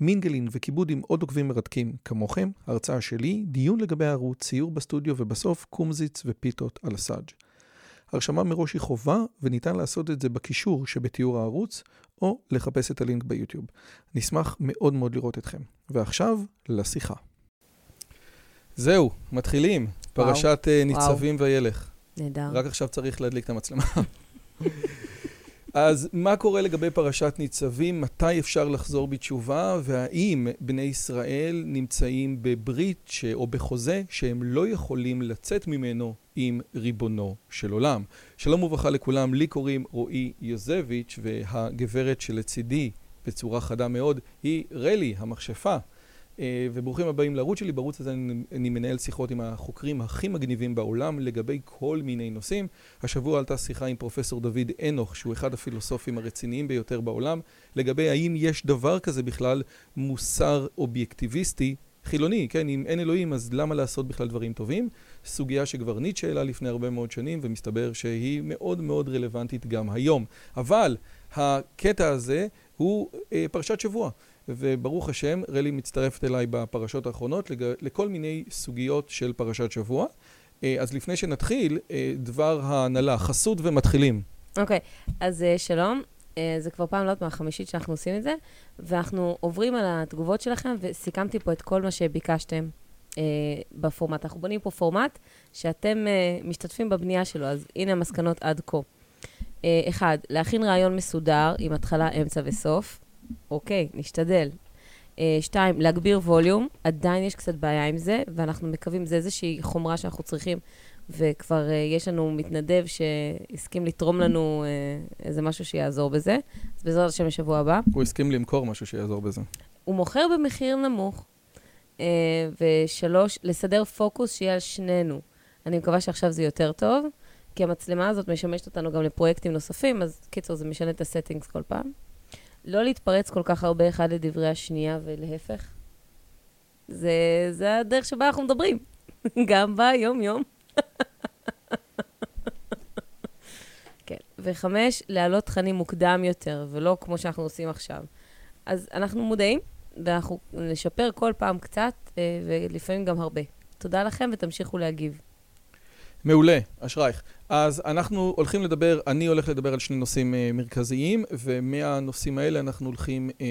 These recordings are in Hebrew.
מינגלין וכיבוד עם עוד עוקבים מרתקים כמוכם, הרצאה שלי, דיון לגבי הערוץ, ציור בסטודיו ובסוף קומזיץ ופיתות על הסאג'. הרשמה מראש היא חובה וניתן לעשות את זה בקישור שבתיאור הערוץ או לחפש את הלינק ביוטיוב. נשמח מאוד מאוד לראות אתכם. ועכשיו, לשיחה. זהו, מתחילים. וואו. פרשת uh, ניצבים וואו. וילך. נהדר. רק עכשיו צריך להדליק את המצלמה. אז מה קורה לגבי פרשת ניצבים? מתי אפשר לחזור בתשובה? והאם בני ישראל נמצאים בברית ש... או בחוזה שהם לא יכולים לצאת ממנו עם ריבונו של עולם? שלום וברכה לכולם, לי קוראים רועי יוזביץ' והגברת שלצידי בצורה חדה מאוד היא רלי, המכשפה. אה, וברוכים הבאים לערוץ שלי, בערוץ הזה אני, מנהל שיחות עם החוקרים הכי מגניבים בעולם לגבי כל מיני נושאים. השבוע עלתה שיחה עם פרופסור דוד אנוך, שהוא אחד הפילוסופים הרציניים ביותר בעולם, לגבי האם יש דבר כזה בכלל מוסר אובייקטיביסטי חילוני, כן, אם אין אלוהים אז למה לעשות בכלל דברים טובים? סוגיה שכבר ניטשה העלה לפני הרבה מאוד שנים ומסתבר שהיא מאוד מאוד רלוונטית גם היום. אבל הקטע הזה הוא אה, פרשת שבוע. וברוך השם, רלי מצטרפת אליי בפרשות האחרונות. לכל מיני סוגיות של פרשת שבוע. אה, אז לפני שנתחיל, אה, דבר ההנהלה, חסות ומתחילים. אוקיי, okay, אז אה, שלום. זה כבר פעם לא יודעת מה, החמישית שאנחנו עושים את זה, ואנחנו עוברים על התגובות שלכם, וסיכמתי פה את כל מה שביקשתם אה, בפורמט. אנחנו בונים פה פורמט שאתם אה, משתתפים בבנייה שלו, אז הנה המסקנות עד כה. אה, אחד, להכין רעיון מסודר עם התחלה, אמצע וסוף. אוקיי, נשתדל. אה, שתיים, להגביר ווליום, עדיין יש קצת בעיה עם זה, ואנחנו מקווים, זה איזושהי חומרה שאנחנו צריכים, וכבר uh, יש לנו מתנדב שהסכים לתרום לנו uh, איזה משהו שיעזור בזה. אז בעזרת השם בשבוע הבא. הוא הסכים למכור משהו שיעזור בזה. הוא מוכר במחיר נמוך. Uh, ושלוש, לסדר פוקוס שיהיה על שנינו. אני מקווה שעכשיו זה יותר טוב, כי המצלמה הזאת משמשת אותנו גם לפרויקטים נוספים, אז קיצור, זה משנה את הסטינגס כל פעם. לא להתפרץ כל כך הרבה אחד לדברי השנייה ולהפך. זה, זה הדרך שבה אנחנו מדברים, גם ביום-יום. כן, וחמש, להעלות תכנים מוקדם יותר, ולא כמו שאנחנו עושים עכשיו. אז אנחנו מודעים, ואנחנו נשפר כל פעם קצת, אה, ולפעמים גם הרבה. תודה לכם, ותמשיכו להגיב. מעולה, אשרייך. אז אנחנו הולכים לדבר, אני הולך לדבר על שני נושאים uh, מרכזיים, ומהנושאים האלה אנחנו הולכים uh,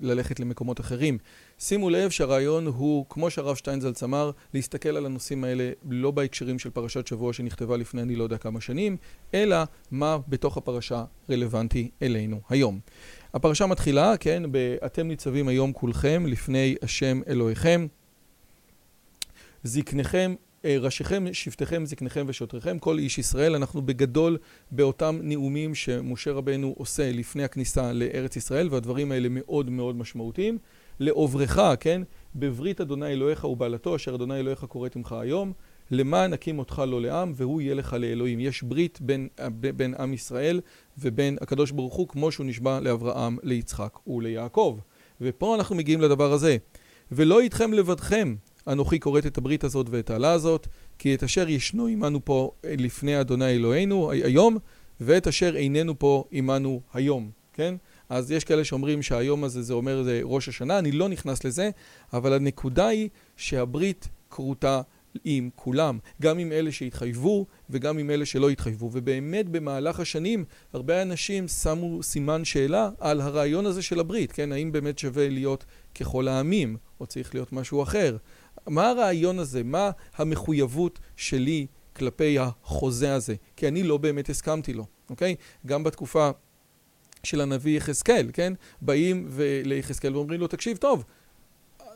ללכת למקומות אחרים. שימו לב שהרעיון הוא, כמו שהרב שטיינזלץ אמר, להסתכל על הנושאים האלה לא בהקשרים של פרשת שבוע שנכתבה לפני אני לא יודע כמה שנים, אלא מה בתוך הפרשה רלוונטי אלינו היום. הפרשה מתחילה, כן, ב"אתם ניצבים היום כולכם לפני השם אלוהיכם". זקניכם אה, ראשיכם, שבטיכם, זקניכם ושוטריכם, כל איש ישראל, אנחנו בגדול באותם נאומים שמשה רבנו עושה לפני הכניסה לארץ ישראל, והדברים האלה מאוד מאוד משמעותיים. לעוברך, כן, בברית אדוני אלוהיך ובעלתו, אשר אדוני אלוהיך כורת עמך היום, למען הקים אותך לא לעם, והוא יהיה לך לאלוהים. יש ברית בין, בין עם ישראל ובין הקדוש ברוך הוא, כמו שהוא נשבע לאברהם, ליצחק וליעקב. ופה אנחנו מגיעים לדבר הזה. ולא איתכם לבדכם, אנוכי כורת את הברית הזאת ואת העלה הזאת, כי את אשר ישנו עמנו פה לפני אדוני אלוהינו היום, ואת אשר איננו פה עמנו היום, כן? אז יש כאלה שאומרים שהיום הזה זה אומר זה ראש השנה, אני לא נכנס לזה, אבל הנקודה היא שהברית כרותה עם כולם, גם עם אלה שהתחייבו וגם עם אלה שלא התחייבו. ובאמת במהלך השנים הרבה אנשים שמו סימן שאלה על הרעיון הזה של הברית, כן? האם באמת שווה להיות ככל העמים, או צריך להיות משהו אחר. מה הרעיון הזה? מה המחויבות שלי כלפי החוזה הזה? כי אני לא באמת הסכמתי לו, אוקיי? גם בתקופה של הנביא יחזקאל, כן? באים ליחזקאל ואומרים לו, תקשיב, טוב,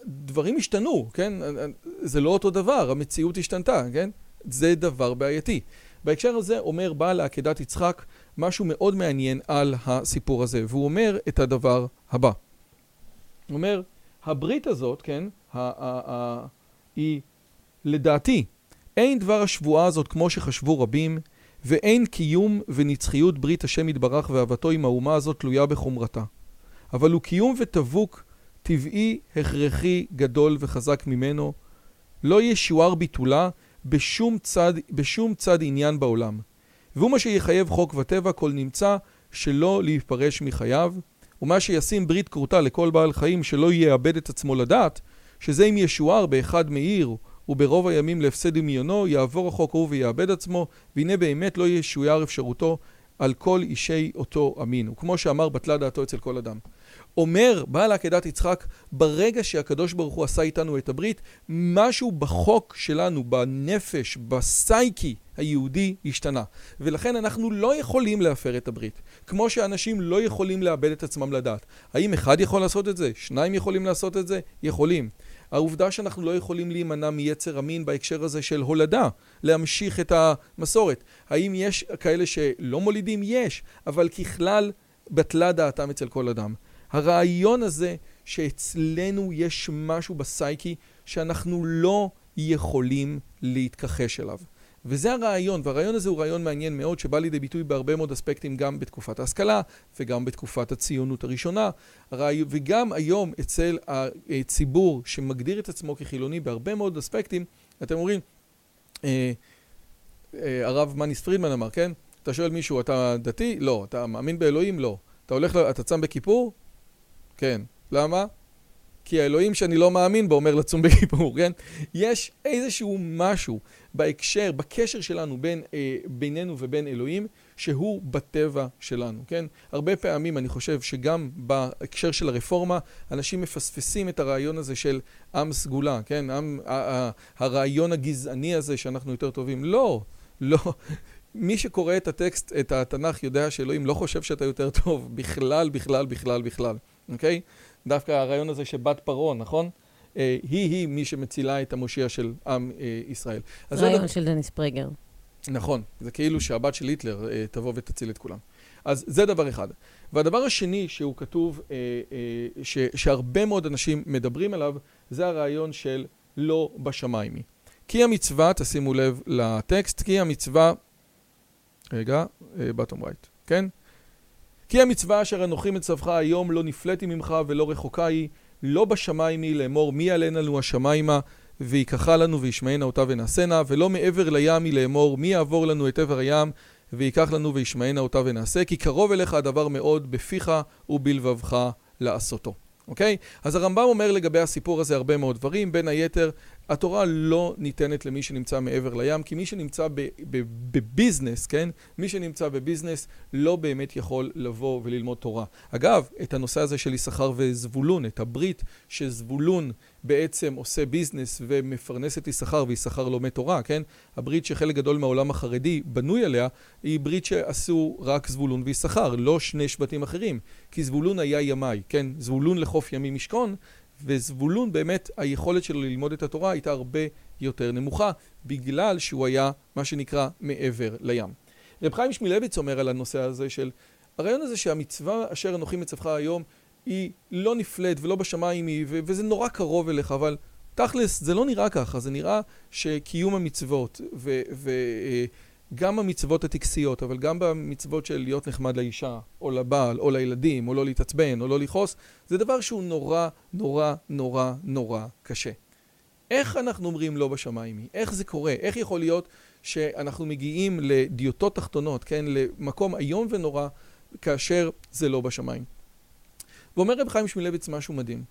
דברים השתנו, כן? זה לא אותו דבר, המציאות השתנתה, כן? זה דבר בעייתי. בהקשר הזה אומר בעל עקדת יצחק משהו מאוד מעניין על הסיפור הזה, והוא אומר את הדבר הבא. הוא אומר, הברית הזאת, כן, היא לדעתי אין דבר השבועה הזאת כמו שחשבו רבים, ואין קיום ונצחיות ברית השם יתברך ואהבתו עם האומה הזאת תלויה בחומרתה. אבל הוא קיום ותבוק, טבעי, הכרחי, גדול וחזק ממנו. לא ישוער ביטולה בשום צד, בשום צד עניין בעולם. והוא מה שיחייב חוק וטבע כל נמצא שלא להיפרש מחייו, ומה שישים ברית כרותה לכל בעל חיים שלא יאבד את עצמו לדעת, שזה אם ישוער באחד מאיר וברוב הימים להפסד דמיונו, יעבור החוק ההוא ויאבד עצמו, והנה באמת לא ישויר אפשרותו על כל אישי אותו אמין. וכמו שאמר בטלה דעתו אצל כל אדם. אומר בעל עקדת יצחק, ברגע שהקדוש ברוך הוא עשה איתנו את הברית, משהו בחוק שלנו, בנפש, בסייקי היהודי, השתנה. ולכן אנחנו לא יכולים להפר את הברית. כמו שאנשים לא יכולים לאבד את עצמם לדעת. האם אחד יכול לעשות את זה? שניים יכולים לעשות את זה? יכולים. העובדה שאנחנו לא יכולים להימנע מיצר המין בהקשר הזה של הולדה, להמשיך את המסורת. האם יש כאלה שלא מולידים? יש, אבל ככלל בטלה דעתם אצל כל אדם. הרעיון הזה שאצלנו יש משהו בסייקי שאנחנו לא יכולים להתכחש אליו. וזה הרעיון, והרעיון הזה הוא רעיון מעניין מאוד שבא לידי ביטוי בהרבה מאוד אספקטים גם בתקופת ההשכלה וגם בתקופת הציונות הראשונה וגם היום אצל הציבור שמגדיר את עצמו כחילוני בהרבה מאוד אספקטים, אתם אומרים, אה, אה, הרב מניס פרידמן אמר, כן? אתה שואל מישהו, אתה דתי? לא. אתה מאמין באלוהים? לא. אתה הולך, אתה צם בכיפור? כן. למה? כי האלוהים שאני לא מאמין בו אומר לצום בכיפור, כן? יש איזשהו משהו בהקשר, בקשר שלנו בין, אה, בינינו ובין אלוהים, שהוא בטבע שלנו, כן? הרבה פעמים אני חושב שגם בהקשר של הרפורמה, אנשים מפספסים את הרעיון הזה של עם סגולה, כן? עם, הרעיון הגזעני הזה שאנחנו יותר טובים. לא, לא. מי שקורא את הטקסט, את התנ"ך, יודע שאלוהים לא חושב שאתה יותר טוב, בכלל, בכלל, בכלל, בכלל, אוקיי? דווקא הרעיון הזה שבת פרעה, נכון? היא-היא מי שמצילה את המושיע של עם ישראל. רעיון של דניס פרגר. נכון, זה כאילו שהבת של היטלר תבוא ותציל את כולם. אז זה דבר אחד. והדבר השני שהוא כתוב, ש, שהרבה מאוד אנשים מדברים עליו, זה הרעיון של לא בשמיים היא. כי המצווה, תשימו לב לטקסט, כי המצווה, רגע, bottom right, כן? כי המצווה אשר אנוכי מצווך היום לא נפלאתי ממך ולא רחוקה היא, לא בשמיים היא לאמור מי יעלנה לנו השמיימה ויקחה לנו וישמענה אותה ונעשנה, ולא מעבר לים היא לאמור מי יעבור לנו את עבר הים ויקח לנו וישמענה אותה ונעשה, כי קרוב אליך הדבר מאוד בפיך ובלבבך לעשותו. אוקיי? אז הרמב"ם אומר לגבי הסיפור הזה הרבה מאוד דברים, בין היתר התורה לא ניתנת למי שנמצא מעבר לים, כי מי שנמצא בביזנס, כן? מי שנמצא בביזנס לא באמת יכול לבוא וללמוד תורה. אגב, את הנושא הזה של יששכר וזבולון, את הברית שזבולון בעצם עושה ביזנס ומפרנס את יששכר ויששכר לומד תורה, כן? הברית שחלק גדול מהעולם החרדי בנוי עליה, היא ברית שעשו רק זבולון ויששכר, לא שני שבטים אחרים. כי זבולון היה ימי, כן? זבולון לחוף ימי משכון, וזבולון באמת היכולת שלו ללמוד את התורה הייתה הרבה יותר נמוכה בגלל שהוא היה מה שנקרא מעבר לים. רב חיים שמילביץ אומר על הנושא הזה של הרעיון הזה שהמצווה אשר אנוכי מצווך היום היא לא נפלאת ולא בשמיים היא וזה נורא קרוב אליך אבל תכלס זה לא נראה ככה זה נראה שקיום המצוות ו... ו גם המצוות הטקסיות, אבל גם במצוות של להיות נחמד לאישה, או לבעל, או לילדים, או לא להתעצבן, או לא לכעוס, זה דבר שהוא נורא, נורא, נורא, נורא קשה. איך אנחנו אומרים לא בשמיים? איך זה קורה? איך יכול להיות שאנחנו מגיעים לדיוטות תחתונות, כן? למקום איום ונורא, כאשר זה לא בשמיים. ואומר רב חיים שמילביץ משהו מדהים.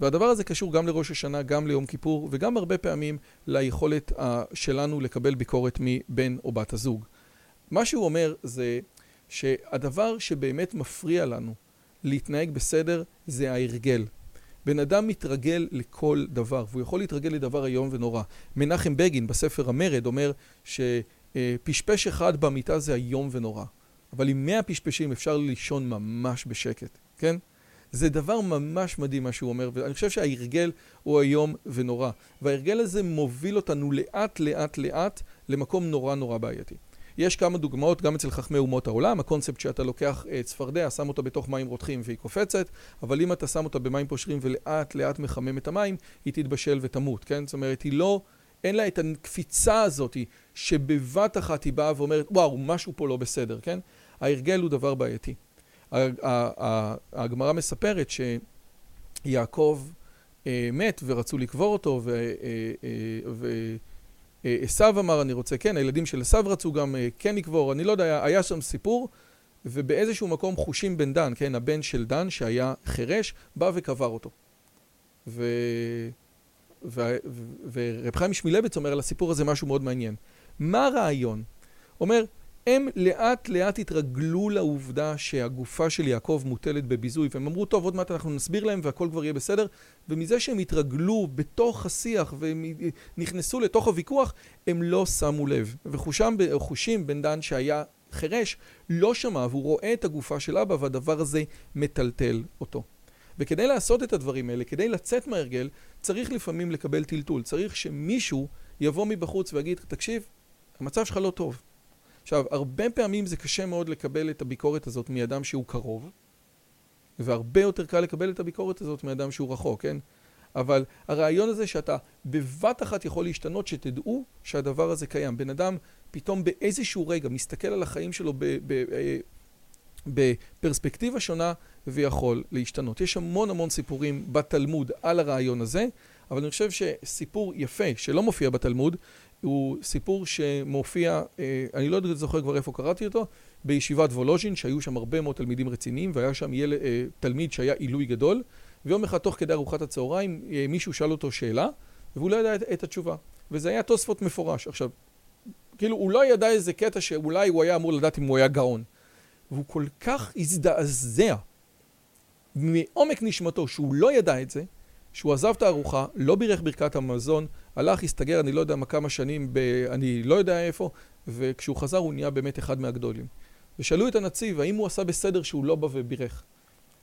והדבר הזה קשור גם לראש השנה, גם ליום כיפור, וגם הרבה פעמים ליכולת שלנו לקבל ביקורת מבן או בת הזוג. מה שהוא אומר זה שהדבר שבאמת מפריע לנו להתנהג בסדר זה ההרגל. בן אדם מתרגל לכל דבר, והוא יכול להתרגל לדבר איום ונורא. מנחם בגין בספר המרד אומר שפשפש אחד במיטה זה איום ונורא, אבל עם מאה פשפשים אפשר לישון ממש בשקט, כן? זה דבר ממש מדהים מה שהוא אומר, ואני חושב שההרגל הוא איום ונורא. וההרגל הזה מוביל אותנו לאט לאט לאט למקום נורא נורא בעייתי. יש כמה דוגמאות גם אצל חכמי אומות העולם, הקונספט שאתה לוקח צפרדע, שם אותה בתוך מים רותחים והיא קופצת, אבל אם אתה שם אותה במים פושרים ולאט לאט מחמם את המים, היא תתבשל ותמות, כן? זאת אומרת, היא לא אין לה את הקפיצה הזאת שבבת אחת היא באה ואומרת, וואו, משהו פה לא בסדר, כן? ההרגל הוא דבר בעייתי. הגמרא מספרת שיעקב אה, מת ורצו לקבור אותו, ועשו אה, אה, אמר, אני רוצה, כן, הילדים של עשו רצו גם כן לקבור, אני לא יודע, היה שם סיפור, ובאיזשהו מקום חושים בן דן, כן, הבן של דן שהיה חירש, בא וקבר אותו. ו... ורב חיים שמילביץ אומר על הסיפור הזה משהו מאוד מעניין. מה הרעיון? אומר, הם לאט לאט התרגלו לעובדה שהגופה של יעקב מוטלת בביזוי, והם אמרו, טוב, עוד מעט אנחנו נסביר להם והכל כבר יהיה בסדר, ומזה שהם התרגלו בתוך השיח ונכנסו לתוך הוויכוח, הם לא שמו לב. וחושים בן דן שהיה חירש, לא שמע, והוא רואה את הגופה של אבא, והדבר הזה מטלטל אותו. וכדי לעשות את הדברים האלה, כדי לצאת מההרגל, צריך לפעמים לקבל טלטול. צריך שמישהו יבוא מבחוץ ויגיד, תקשיב, המצב שלך לא טוב. עכשיו, הרבה פעמים זה קשה מאוד לקבל את הביקורת הזאת מאדם שהוא קרוב, והרבה יותר קל לקבל את הביקורת הזאת מאדם שהוא רחוק, כן? אבל הרעיון הזה שאתה בבת אחת יכול להשתנות, שתדעו שהדבר הזה קיים. בן אדם פתאום באיזשהו רגע מסתכל על החיים שלו אה, בפרספקטיבה שונה ויכול להשתנות. יש המון המון סיפורים בתלמוד על הרעיון הזה, אבל אני חושב שסיפור יפה שלא מופיע בתלמוד, הוא סיפור שמופיע, אה, אני לא זוכר כבר איפה קראתי אותו, בישיבת וולוז'ין, שהיו שם הרבה מאוד תלמידים רציניים, והיה שם יל, אה, תלמיד שהיה עילוי גדול, ויום אחד תוך כדי ארוחת הצהריים אה, מישהו שאל אותו שאלה, והוא לא ידע את, את התשובה. וזה היה תוספות מפורש. עכשיו, כאילו, הוא לא ידע איזה קטע שאולי הוא היה אמור לדעת אם הוא היה גאון. והוא כל כך הזדעזע מעומק נשמתו שהוא לא ידע את זה, שהוא עזב את הארוחה, לא בירך ברכת המזון, הלך, הסתגר, אני לא יודע מה כמה שנים, ב... אני לא יודע איפה, וכשהוא חזר הוא נהיה באמת אחד מהגדולים. ושאלו את הנציב, האם הוא עשה בסדר שהוא לא בא ובירך?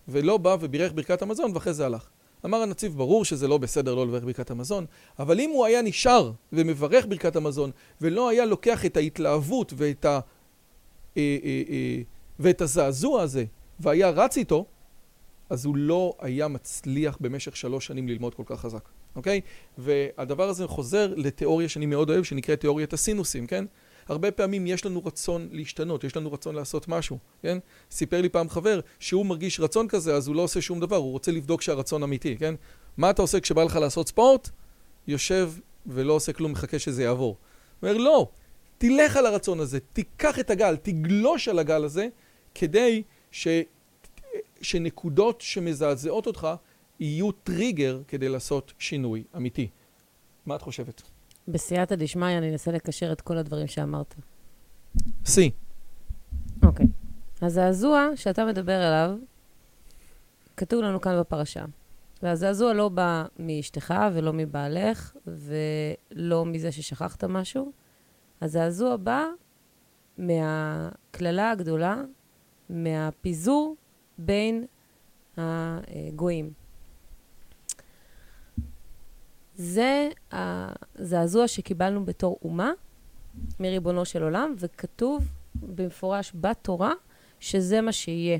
ולא בא ובירך ברכת המזון, ואחרי זה הלך. אמר הנציב, ברור שזה לא בסדר לא לברך ברכת המזון, אבל אם הוא היה נשאר ומברך ברכת המזון, ולא היה לוקח את ההתלהבות ואת, ה... אה, אה, אה, ואת הזעזוע הזה, והיה רץ איתו, אז הוא לא היה מצליח במשך שלוש שנים ללמוד כל כך חזק, אוקיי? והדבר הזה חוזר לתיאוריה שאני מאוד אוהב, שנקראת תיאוריית הסינוסים, כן? הרבה פעמים יש לנו רצון להשתנות, יש לנו רצון לעשות משהו, כן? סיפר לי פעם חבר שהוא מרגיש רצון כזה, אז הוא לא עושה שום דבר, הוא רוצה לבדוק שהרצון אמיתי, כן? מה אתה עושה כשבא לך לעשות ספורט? יושב ולא עושה כלום, מחכה שזה יעבור. הוא אומר, לא, תלך על הרצון הזה, תיקח את הגל, תגלוש על הגל הזה, כדי ש... שנקודות שמזעזעות אותך יהיו טריגר כדי לעשות שינוי אמיתי. מה את חושבת? בסייעתא דשמיא אני אנסה לקשר את כל הדברים שאמרת. שיא. אוקיי. הזעזוע שאתה מדבר עליו, כתוב לנו כאן בפרשה. והזעזוע לא בא מאשתך ולא מבעלך ולא מזה ששכחת משהו. הזעזוע בא מהקללה הגדולה, מהפיזור בין הגויים. זה הזעזוע שקיבלנו בתור אומה מריבונו של עולם, וכתוב במפורש בתורה שזה מה שיהיה.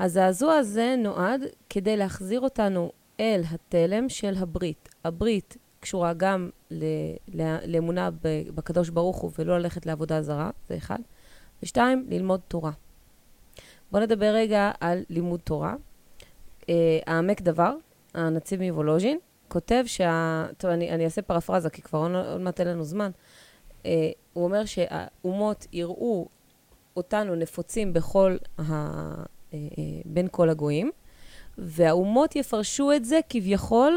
הזעזוע הזה נועד כדי להחזיר אותנו אל התלם של הברית. הברית קשורה גם לאמונה בקדוש ברוך הוא ולא ללכת לעבודה זרה, זה אחד. ושתיים, ללמוד תורה. בואו נדבר רגע על לימוד תורה. Uh, העמק דבר, הנציב מוולוז'ין, כותב שה... טוב, אני, אני אעשה פרפרזה, כי כבר עוד מעט אין לנו זמן. Uh, הוא אומר שהאומות יראו אותנו נפוצים בכל ה... uh, uh, בין כל הגויים, והאומות יפרשו את זה כביכול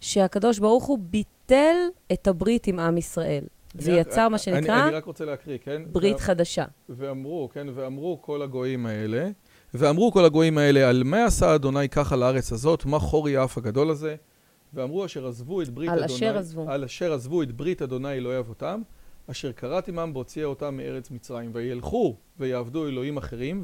שהקדוש ברוך הוא ביטל את הברית עם עם ישראל. ויצר מה שנקרא... אני, אני רק רוצה להקריא, כן? ברית ו... חדשה. ואמרו, כן? ואמרו כל הגויים האלה, ואמרו כל הגויים האלה, על מה עשה אדוני ככה לארץ הזאת? מה חורי האף הגדול הזה? ואמרו אשר עזבו את ברית על אדוני... אשר עזבו. על אשר עזבו את ברית אדוני אלוהי אבותם, אשר קראת עמם בהוציאה אותם מארץ מצרים. וילכו ויעבדו אלוהים אחרים,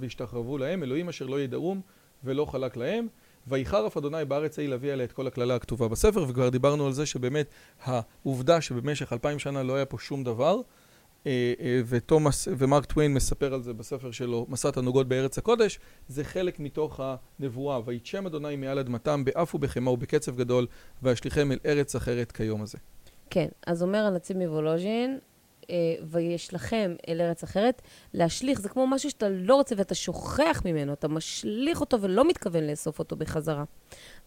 וישתחרבו להם, אלוהים אשר לא ידעום ולא חלק להם. ויחר אף אדוני בארץ ההיא להביא עליה את כל הקללה הכתובה בספר, וכבר דיברנו על זה שבאמת העובדה שבמשך אלפיים שנה לא היה פה שום דבר, ותומאס ומרק טוויין מספר על זה בספר שלו, מסע תענוגות בארץ הקודש, זה חלק מתוך הנבואה. ויצ'ם אדוני מעל אדמתם באף ובחמא ובקצב גדול, וישליכם אל ארץ אחרת כיום הזה. כן, אז אומר הנציב מוולוז'ין, אה, ויש לכם אל ארץ אחרת, להשליך זה כמו משהו שאתה לא רוצה ואתה שוכח ממנו, אתה משליך אותו ולא מתכוון לאסוף אותו בחזרה.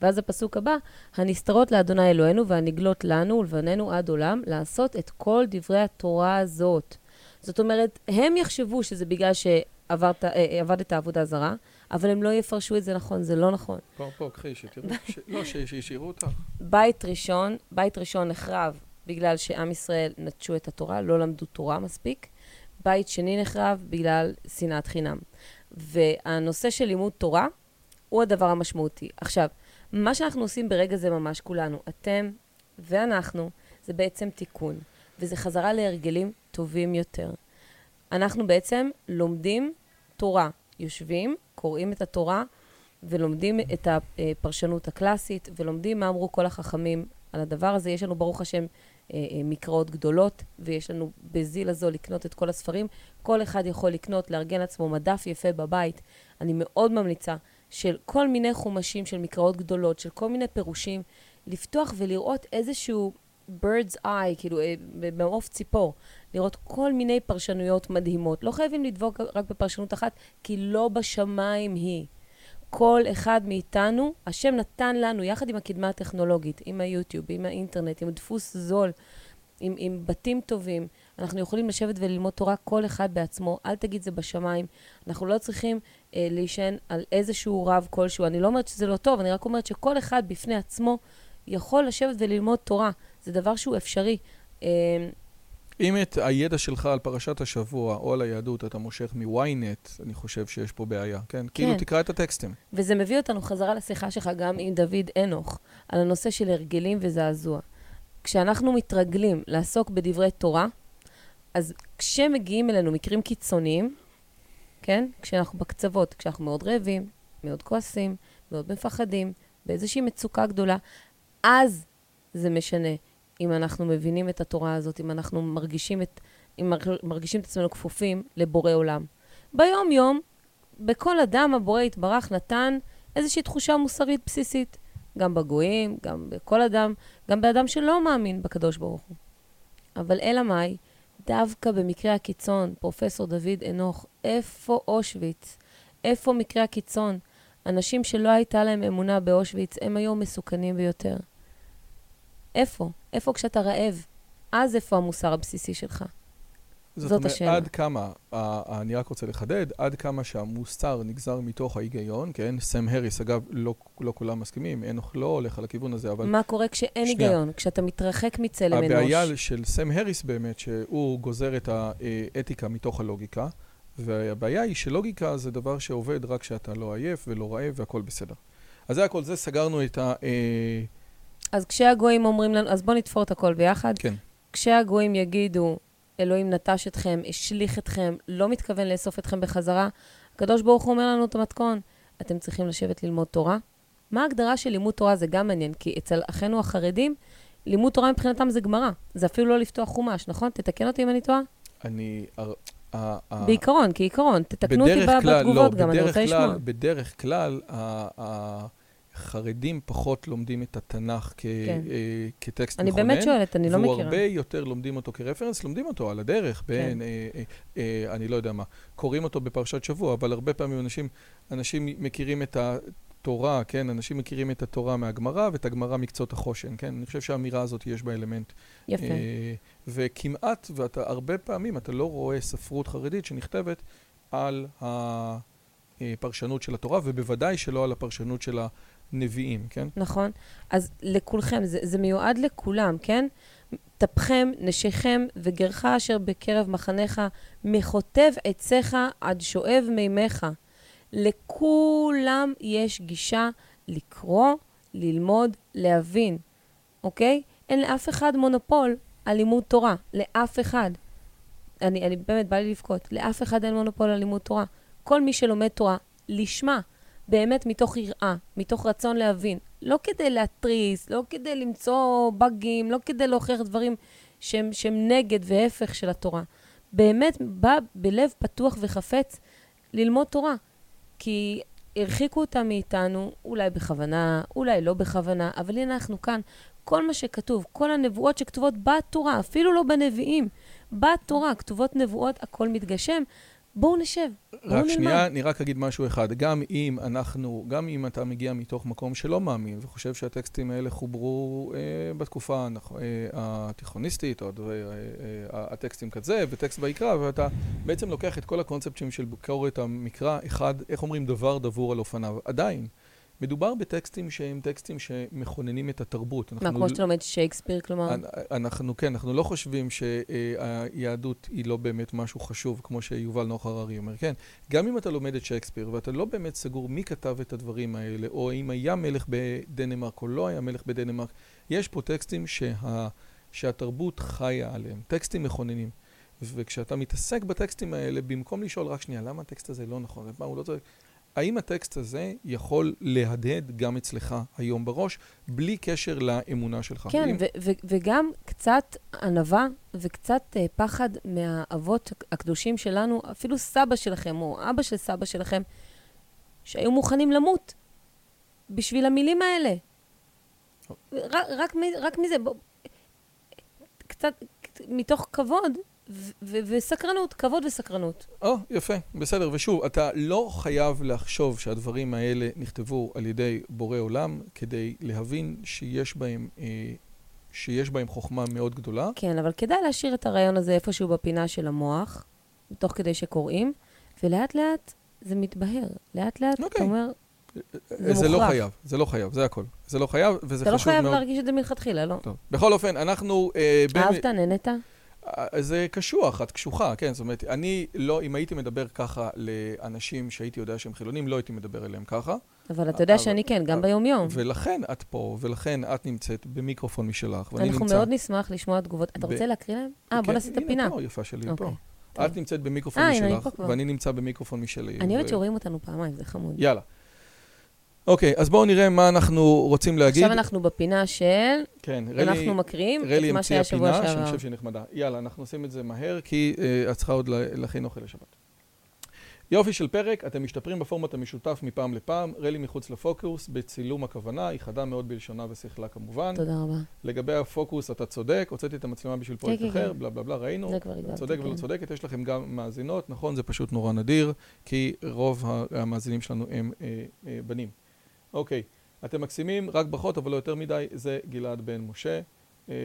ואז הפסוק הבא, הנסתרות לאדוני אלוהינו והנגלות לנו ולבננו עד עולם, לעשות את כל דברי התורה הזאת. זאת אומרת, הם יחשבו שזה בגלל שעבדת אה, עבודה זרה, אבל הם לא יפרשו את זה נכון, זה לא נכון. פה, פה, קחי, שתראו, ש... לא, שישאירו אותך. בית ראשון, בית ראשון נחרב בגלל שעם ישראל נטשו את התורה, לא למדו תורה מספיק. בית שני נחרב בגלל שנאת חינם. והנושא של לימוד תורה הוא הדבר המשמעותי. עכשיו, מה שאנחנו עושים ברגע זה ממש כולנו, אתם ואנחנו, זה בעצם תיקון, וזה חזרה להרגלים טובים יותר. אנחנו בעצם לומדים תורה, יושבים, קוראים את התורה, ולומדים את הפרשנות הקלאסית, ולומדים מה אמרו כל החכמים על הדבר הזה. יש לנו, ברוך השם, אה, אה, מקראות גדולות, ויש לנו בזיל הזו לקנות את כל הספרים. כל אחד יכול לקנות, לארגן לעצמו מדף יפה בבית. אני מאוד ממליצה של כל מיני חומשים של מקראות גדולות, של כל מיני פירושים, לפתוח ולראות איזשהו bird's eye, כאילו אה, במעוף ציפור, לראות כל מיני פרשנויות מדהימות. לא חייבים לדבוק רק בפרשנות אחת, כי לא בשמיים היא. כל אחד מאיתנו, השם נתן לנו, יחד עם הקדמה הטכנולוגית, עם היוטיוב, עם האינטרנט, עם דפוס זול, עם, עם בתים טובים, אנחנו יכולים לשבת וללמוד תורה כל אחד בעצמו, אל תגיד זה בשמיים. אנחנו לא צריכים אה, להישען על איזשהו רב כלשהו. אני לא אומרת שזה לא טוב, אני רק אומרת שכל אחד בפני עצמו יכול לשבת וללמוד תורה. זה דבר שהוא אפשרי. אה, אם את הידע שלך על פרשת השבוע או על היהדות אתה מושך מ-ynet, אני חושב שיש פה בעיה, כן? כן? כאילו תקרא את הטקסטים. וזה מביא אותנו חזרה לשיחה שלך גם עם דוד אנוך, על הנושא של הרגלים וזעזוע. כשאנחנו מתרגלים לעסוק בדברי תורה, אז כשמגיעים אלינו מקרים קיצוניים, כן? כשאנחנו בקצוות, כשאנחנו מאוד רעבים, מאוד כועסים, מאוד מפחדים, באיזושהי מצוקה גדולה, אז זה משנה. אם אנחנו מבינים את התורה הזאת, אם אנחנו מרגישים את, אם מרגישים את עצמנו כפופים לבורא עולם. ביום-יום, בכל אדם הבורא יתברך נתן איזושהי תחושה מוסרית בסיסית. גם בגויים, גם בכל אדם, גם באדם שלא מאמין בקדוש ברוך הוא. אבל אלא מאי? דווקא במקרה הקיצון, פרופסור דוד אנוך, איפה אושוויץ? איפה מקרה הקיצון? אנשים שלא הייתה להם אמונה באושוויץ, הם היו מסוכנים ביותר. איפה? איפה כשאתה רעב? אז איפה המוסר הבסיסי שלך? זאת, זאת השאלה. עד כמה, אני רק רוצה לחדד, עד כמה שהמוסר נגזר מתוך ההיגיון, כן? סם הריס, אגב, לא, לא כולם מסכימים, אין לא הולך על הכיוון הזה, אבל... מה קורה כשאין שנייה. היגיון? כשאתה מתרחק מצלם אנוש? הבעיה של סם הריס באמת, שהוא גוזר את האתיקה מתוך הלוגיקה, והבעיה היא שלוגיקה זה דבר שעובד רק כשאתה לא עייף ולא רעב והכל בסדר. אז זה הכל, זה סגרנו את ה... אה, אז כשהגויים אומרים לנו, אז בואו נתפור את הכל ביחד. כן. כשהגויים יגידו, אלוהים נטש אתכם, השליך אתכם, לא מתכוון לאסוף אתכם בחזרה, הקדוש ברוך הוא אומר לנו את המתכון, אתם צריכים לשבת ללמוד תורה. מה ההגדרה של לימוד תורה? זה גם מעניין, כי אצל אחינו החרדים, לימוד תורה מבחינתם זה גמרא. זה אפילו לא לפתוח חומש, נכון? תתקן אותי אם אני טועה. אני... בעיקרון, כעיקרון. תתקנו אותי בתגובות לא, גם, אני רוצה לשמוע. בדרך כלל, חרדים פחות לומדים את התנ"ך כ, כן. uh, כטקסט אני מכונן. אני באמת שואלת, אני לא מכירה. והוא הרבה יותר לומדים אותו כרפרנס, לומדים אותו על הדרך, בין, כן. uh, uh, אני לא יודע מה, קוראים אותו בפרשת שבוע, אבל הרבה פעמים אנשים, אנשים מכירים את התורה, כן? אנשים מכירים את התורה מהגמרא ואת הגמרא מקצות החושן, כן? אני חושב שהאמירה הזאת יש בה אלמנט. יפה. Uh, וכמעט, ואתה הרבה פעמים, אתה לא רואה ספרות חרדית שנכתבת על הפרשנות של התורה, ובוודאי שלא על הפרשנות של ה... נביאים, כן? נכון. אז לכולכם, זה, זה מיועד לכולם, כן? טפכם, נשיכם וגרך אשר בקרב מחניך, מחוטב עציך עד שואב מימיך. לכולם יש גישה לקרוא, ללמוד, להבין, אוקיי? אין לאף אחד מונופול על לימוד תורה, לאף אחד. אני, אני באמת, בא לי לבכות. לאף אחד אין מונופול על לימוד תורה. כל מי שלומד תורה, לשמה, באמת מתוך יראה, מתוך רצון להבין. לא כדי להתריס, לא כדי למצוא באגים, לא כדי להוכיח דברים שהם, שהם נגד והפך של התורה. באמת בא בלב פתוח וחפץ ללמוד תורה. כי הרחיקו אותה מאיתנו, אולי בכוונה, אולי לא בכוונה, אבל הנה אנחנו כאן. כל מה שכתוב, כל הנבואות שכתובות בתורה, אפילו לא בנביאים, בתורה, כתובות נבואות, הכל מתגשם. בואו נשב, בואו נלמד. רק שנייה, אני רק אגיד משהו אחד. גם אם אנחנו, גם אם אתה מגיע מתוך מקום שלא מאמין וחושב שהטקסטים האלה חוברו אה, בתקופה אה, התיכוניסטית, או הדבר, אה, אה, הטקסטים כזה, וטקסט ויקרא, ואתה בעצם לוקח את כל הקונספטים של ביקורת המקרא, אחד, איך אומרים, דבר דבור על אופניו. עדיין. מדובר בטקסטים שהם טקסטים שמכוננים את התרבות. מה, כמו שאתה לומד שייקספיר, כלומר? אנחנו, כן, אנחנו לא חושבים שהיהדות היא לא באמת משהו חשוב, כמו שיובל נוח הררי אומר, כן. גם אם אתה לומד את שייקספיר ואתה לא באמת סגור מי כתב את הדברים האלה, או אם היה מלך בדנמרק או לא היה מלך בדנמרק, יש פה טקסטים שה, שהתרבות חיה עליהם, טקסטים מכוננים. וכשאתה מתעסק בטקסטים האלה, במקום לשאול רק שנייה, למה הטקסט הזה לא נכון? מה, הוא לא צריך... האם הטקסט הזה יכול להדהד גם אצלך היום בראש, בלי קשר לאמונה שלך? כן, ו- ו- וגם קצת ענווה וקצת uh, פחד מהאבות הקדושים שלנו, אפילו סבא שלכם או אבא של סבא שלכם, שהיו מוכנים למות בשביל המילים האלה. רק, רק, רק מזה, בוא, קצת מתוך כבוד, וסקרנות, כבוד וסקרנות. או, oh, יפה, בסדר. ושוב, אתה לא חייב לחשוב שהדברים האלה נכתבו על ידי בורא עולם כדי להבין שיש בהם, אה, שיש בהם חוכמה מאוד גדולה. כן, אבל כדאי להשאיר את הרעיון הזה איפשהו בפינה של המוח, תוך כדי שקוראים, ולאט לאט זה מתבהר. לאט לאט okay. אתה אוקיי. אומר, זה, זה לא חייב, זה לא חייב, זה הכל. זה לא חייב, וזה חשוב מאוד. אתה לא חייב להרגיש את זה מלכתחילה, לא? טוב. בכל אופן, אנחנו... אה, אהבת, בין... נהנית? זה קשוח, את קשוחה, כן, זאת אומרת, אני לא, אם הייתי מדבר ככה לאנשים שהייתי יודע שהם חילונים, לא הייתי מדבר אליהם ככה. אבל אתה יודע שאני כן, גם ביומיום. ולכן את פה, ולכן את נמצאת במיקרופון משלך, ואני נמצא... אנחנו מאוד נשמח לשמוע תגובות. אתה רוצה להקריא להם? אה, בוא כן, נעשה את הפינה. הנה פה, יפה שלי, פה. אוקיי, את נמצאת במיקרופון משלך, ואני נמצא במיקרופון משלי. אני אוהבת שרואים אותנו פעמיים, זה חמוד. יאללה. אוקיי, אז בואו נראה מה אנחנו רוצים להגיד. עכשיו אנחנו בפינה של... כן, רלי... אנחנו מקריאים את מה שהיה שבוע שעבר. רלי המציאה פינה, שאני חושב שהיא נחמדה. יאללה, אנחנו עושים את זה מהר, כי uh, את צריכה עוד להכין אוכל לשבת. יופי של פרק, אתם משתפרים בפורמט המשותף מפעם לפעם, רלי מחוץ לפוקוס, בצילום הכוונה, היא חדה מאוד בלשונה ושכלה כמובן. תודה רבה. לגבי הפוקוס, אתה צודק, הוצאתי את המצלמה בשביל כן, פרויקט כן, אחר, כן. בלה בלה בלה, ראינו. זה כבר הגעתי, צודק ולא צודקת, יש לכם גם מאזינות, נכון, זה פשוט נורא נדיר, כי רוב המאזינים שלנו הם אה, אה, בנים. אוקיי, אתם מקסימים, רק ברכות, אבל לא יותר מדי, זה גלעד בן משה. אה,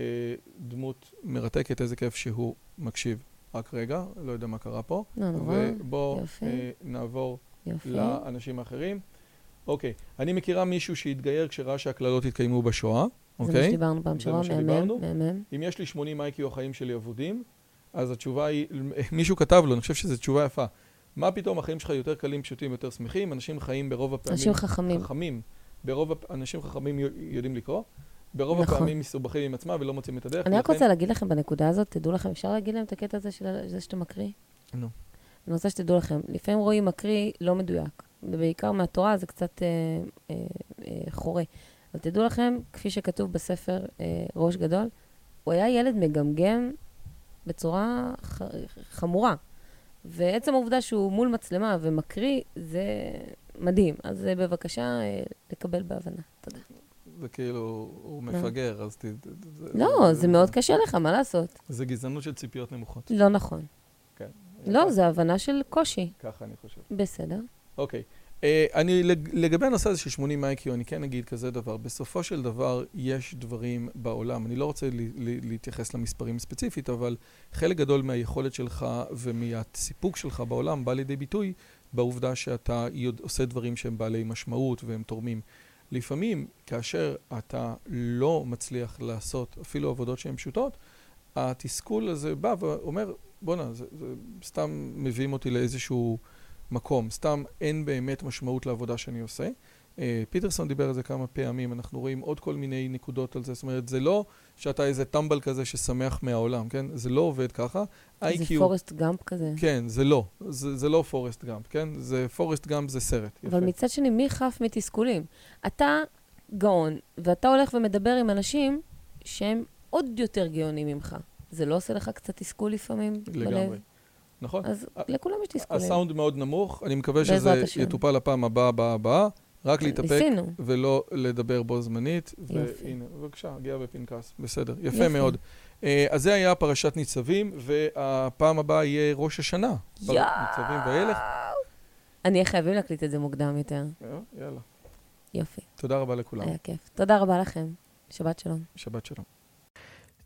דמות מרתקת, איזה כיף שהוא מקשיב. רק רגע, לא יודע מה קרה פה. לא נורא, ובואו אה, נעבור יופי. לאנשים האחרים. אוקיי, אני מכירה מישהו שהתגייר כשראה שהקללות התקיימו בשואה. אוקיי? זה מה שדיברנו פעם שעברה, מהמם, מהמם. אם יש לי 80 איי-קיו החיים שלי אבודים, אז התשובה היא, מישהו כתב לו, אני חושב שזו תשובה יפה. מה פתאום החיים שלך יותר קלים, פשוטים, יותר שמחים? אנשים חיים ברוב הפעמים... אנשים חכמים. חכמים. ברוב הפ... אנשים חכמים יודעים לקרוא. ברוב נכון. הפעמים מסובכים עם עצמם ולא מוצאים את הדרך. אני רק רוצה להגיד לכם בנקודה הזאת, תדעו לכם, אפשר להגיד להם את הקטע הזה של זה שאתה מקריא? נו. אני רוצה שתדעו לכם, לפעמים רואים מקריא לא מדויק, ובעיקר מהתורה זה קצת אה, אה, אה, חורה. אבל תדעו לכם, כפי שכתוב בספר אה, ראש גדול, הוא היה ילד מגמגם בצורה ח... חמורה. ועצם העובדה שהוא מול מצלמה ומקריא, זה מדהים. אז אה, בבקשה, אה, לקבל בהבנה. תודה. זה כאילו, הוא מפגר, אז ת... לא, זה מאוד קשה לך, מה לעשות? זה גזענות של ציפיות נמוכות. לא נכון. כן. לא, זה הבנה של קושי. ככה אני חושב. בסדר. אוקיי. Uh, אני, לגבי הנושא הזה של 80 איי-קיו, אני כן אגיד כזה דבר. בסופו של דבר, יש דברים בעולם. אני לא רוצה לי, לי, להתייחס למספרים ספציפית, אבל חלק גדול מהיכולת שלך ומהסיפוק שלך בעולם בא לידי ביטוי בעובדה שאתה עושה דברים שהם בעלי משמעות והם תורמים. לפעמים, כאשר אתה לא מצליח לעשות אפילו עבודות שהן פשוטות, התסכול הזה בא ואומר, בואנה, סתם מביאים אותי לאיזשהו... מקום, סתם אין באמת משמעות לעבודה שאני עושה. אה, פיטרסון דיבר על זה כמה פעמים, אנחנו רואים עוד כל מיני נקודות על זה, זאת אומרת, זה לא שאתה איזה טמבל כזה ששמח מהעולם, כן? זה לא עובד ככה. זה IQ, פורסט גאמפ כזה. כן, זה לא. זה, זה לא פורסט גאמפ, כן? זה פורסט גאמפ זה סרט. אבל יפה. מצד שני, מי חף מתסכולים? אתה גאון, ואתה הולך ומדבר עם אנשים שהם עוד יותר גאונים ממך. זה לא עושה לך קצת תסכול לפעמים לגמרי. בלב? נכון. אז לכולם יש תסכולים. הסאונד מאוד נמוך, אני מקווה שזה השם. יטופל לפעם הבאה, הבאה, הבאה. רק להתאפק ניסינו. ולא לדבר בו זמנית. יופי. והנה, בבקשה, הגיע בפנקס. בסדר, יפה יופי. מאוד. אה, אז זה היה פרשת ניצבים, והפעם הבאה יהיה ראש השנה. פרשת ניצבים ואילך. אני אהיה חייבים להקליט את זה מוקדם יותר. אה, יאללה. יופי, תודה רבה לכולם. היה כיף. תודה רבה לכם. שבת שלום. שבת שלום.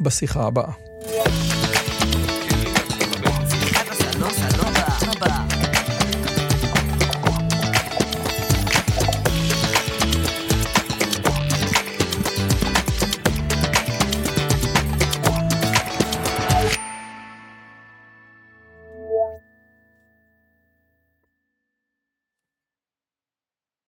بس يخاع بقى.